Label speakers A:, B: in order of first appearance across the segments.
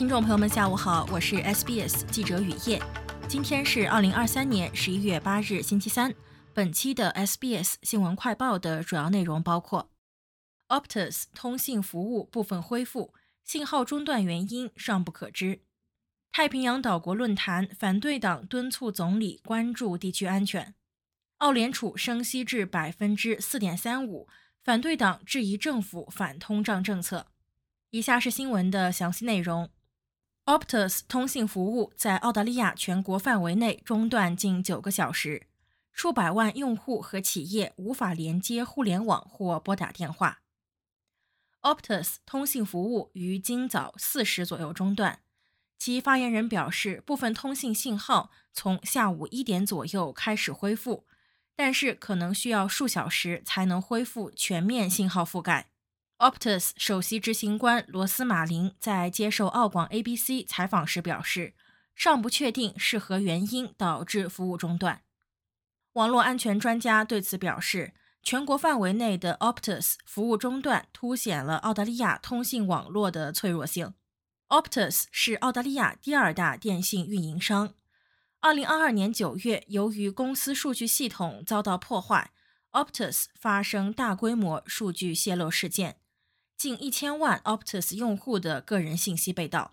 A: 听众朋友们，下午好，我是 SBS 记者雨夜。今天是二零二三年十一月八日，星期三。本期的 SBS 新闻快报的主要内容包括：Optus 通信服务部分恢复，信号中断原因尚不可知；太平洋岛国论坛反对党敦促总理关注地区安全；澳联储升息至百分之四点三五，反对党质疑政府反通胀政策。以下是新闻的详细内容：Optus 通信服务在澳大利亚全国范围内中断近九个小时，数百万用户和企业无法连接互联网或拨打电话。Optus 通信服务于今早四时左右中断，其发言人表示，部分通信信号从下午一点左右开始恢复，但是可能需要数小时才能恢复全面信号覆盖。Optus 首席执行官罗斯马林在接受澳广 ABC 采访时表示，尚不确定是何原因导致服务中断。网络安全专家对此表示，全国范围内的 Optus 服务中断凸显了澳大利亚通信网络的脆弱性。Optus 是澳大利亚第二大电信运营商。2022年9月，由于公司数据系统遭到破坏，Optus 发生大规模数据泄露事件。近一千万 Optus 用户的个人信息被盗。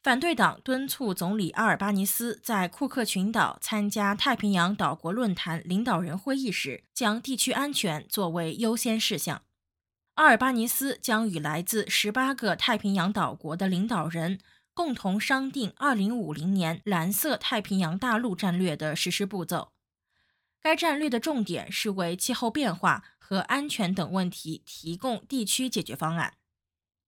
A: 反对党敦促总理阿尔巴尼斯在库克群岛参加太平洋岛国论坛领导人会议时，将地区安全作为优先事项。阿尔巴尼斯将与来自十八个太平洋岛国的领导人共同商定二零五零年蓝色太平洋大陆战略的实施步骤。该战略的重点是为气候变化和安全等问题提供地区解决方案。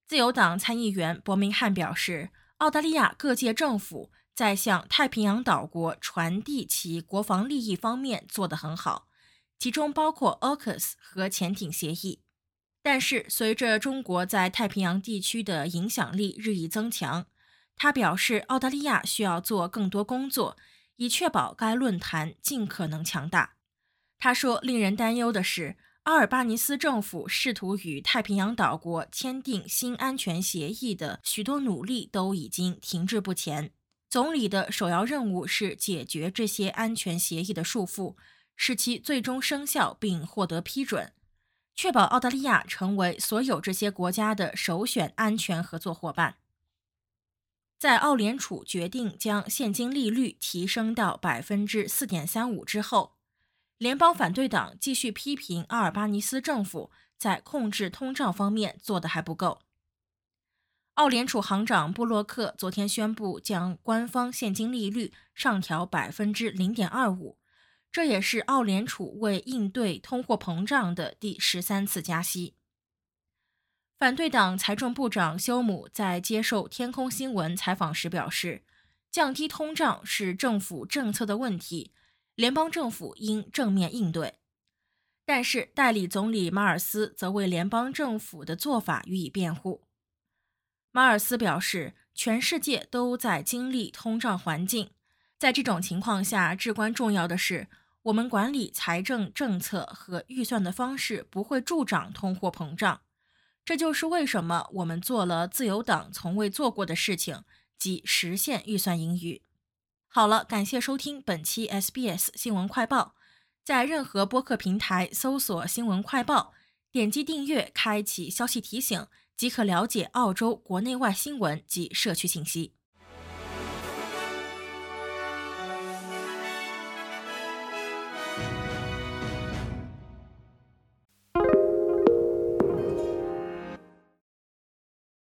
A: 自由党参议员伯明翰表示，澳大利亚各界政府在向太平洋岛国传递其国防利益方面做得很好，其中包括 AUKUS 和潜艇协议。但是，随着中国在太平洋地区的影响力日益增强，他表示澳大利亚需要做更多工作。以确保该论坛尽可能强大。他说：“令人担忧的是，阿尔巴尼斯政府试图与太平洋岛国签订新安全协议的许多努力都已经停滞不前。总理的首要任务是解决这些安全协议的束缚，使其最终生效并获得批准，确保澳大利亚成为所有这些国家的首选安全合作伙伴。”在澳联储决定将现金利率提升到百分之四点三五之后，联邦反对党继续批评阿尔巴尼斯政府在控制通胀方面做得还不够。澳联储行长布洛克昨天宣布将官方现金利率上调百分之零点二五，这也是澳联储为应对通货膨胀的第十三次加息。反对党财政部长休姆在接受天空新闻采访时表示，降低通胀是政府政策的问题，联邦政府应正面应对。但是，代理总理马尔斯则为联邦政府的做法予以辩护。马尔斯表示，全世界都在经历通胀环境，在这种情况下，至关重要的是，我们管理财政政策和预算的方式不会助长通货膨胀。这就是为什么我们做了自由党从未做过的事情，即实现预算盈余。好了，感谢收听本期 SBS 新闻快报，在任何播客平台搜索“新闻快报”，点击订阅，开启消息提醒，即可了解澳洲国内外新闻及社区信息。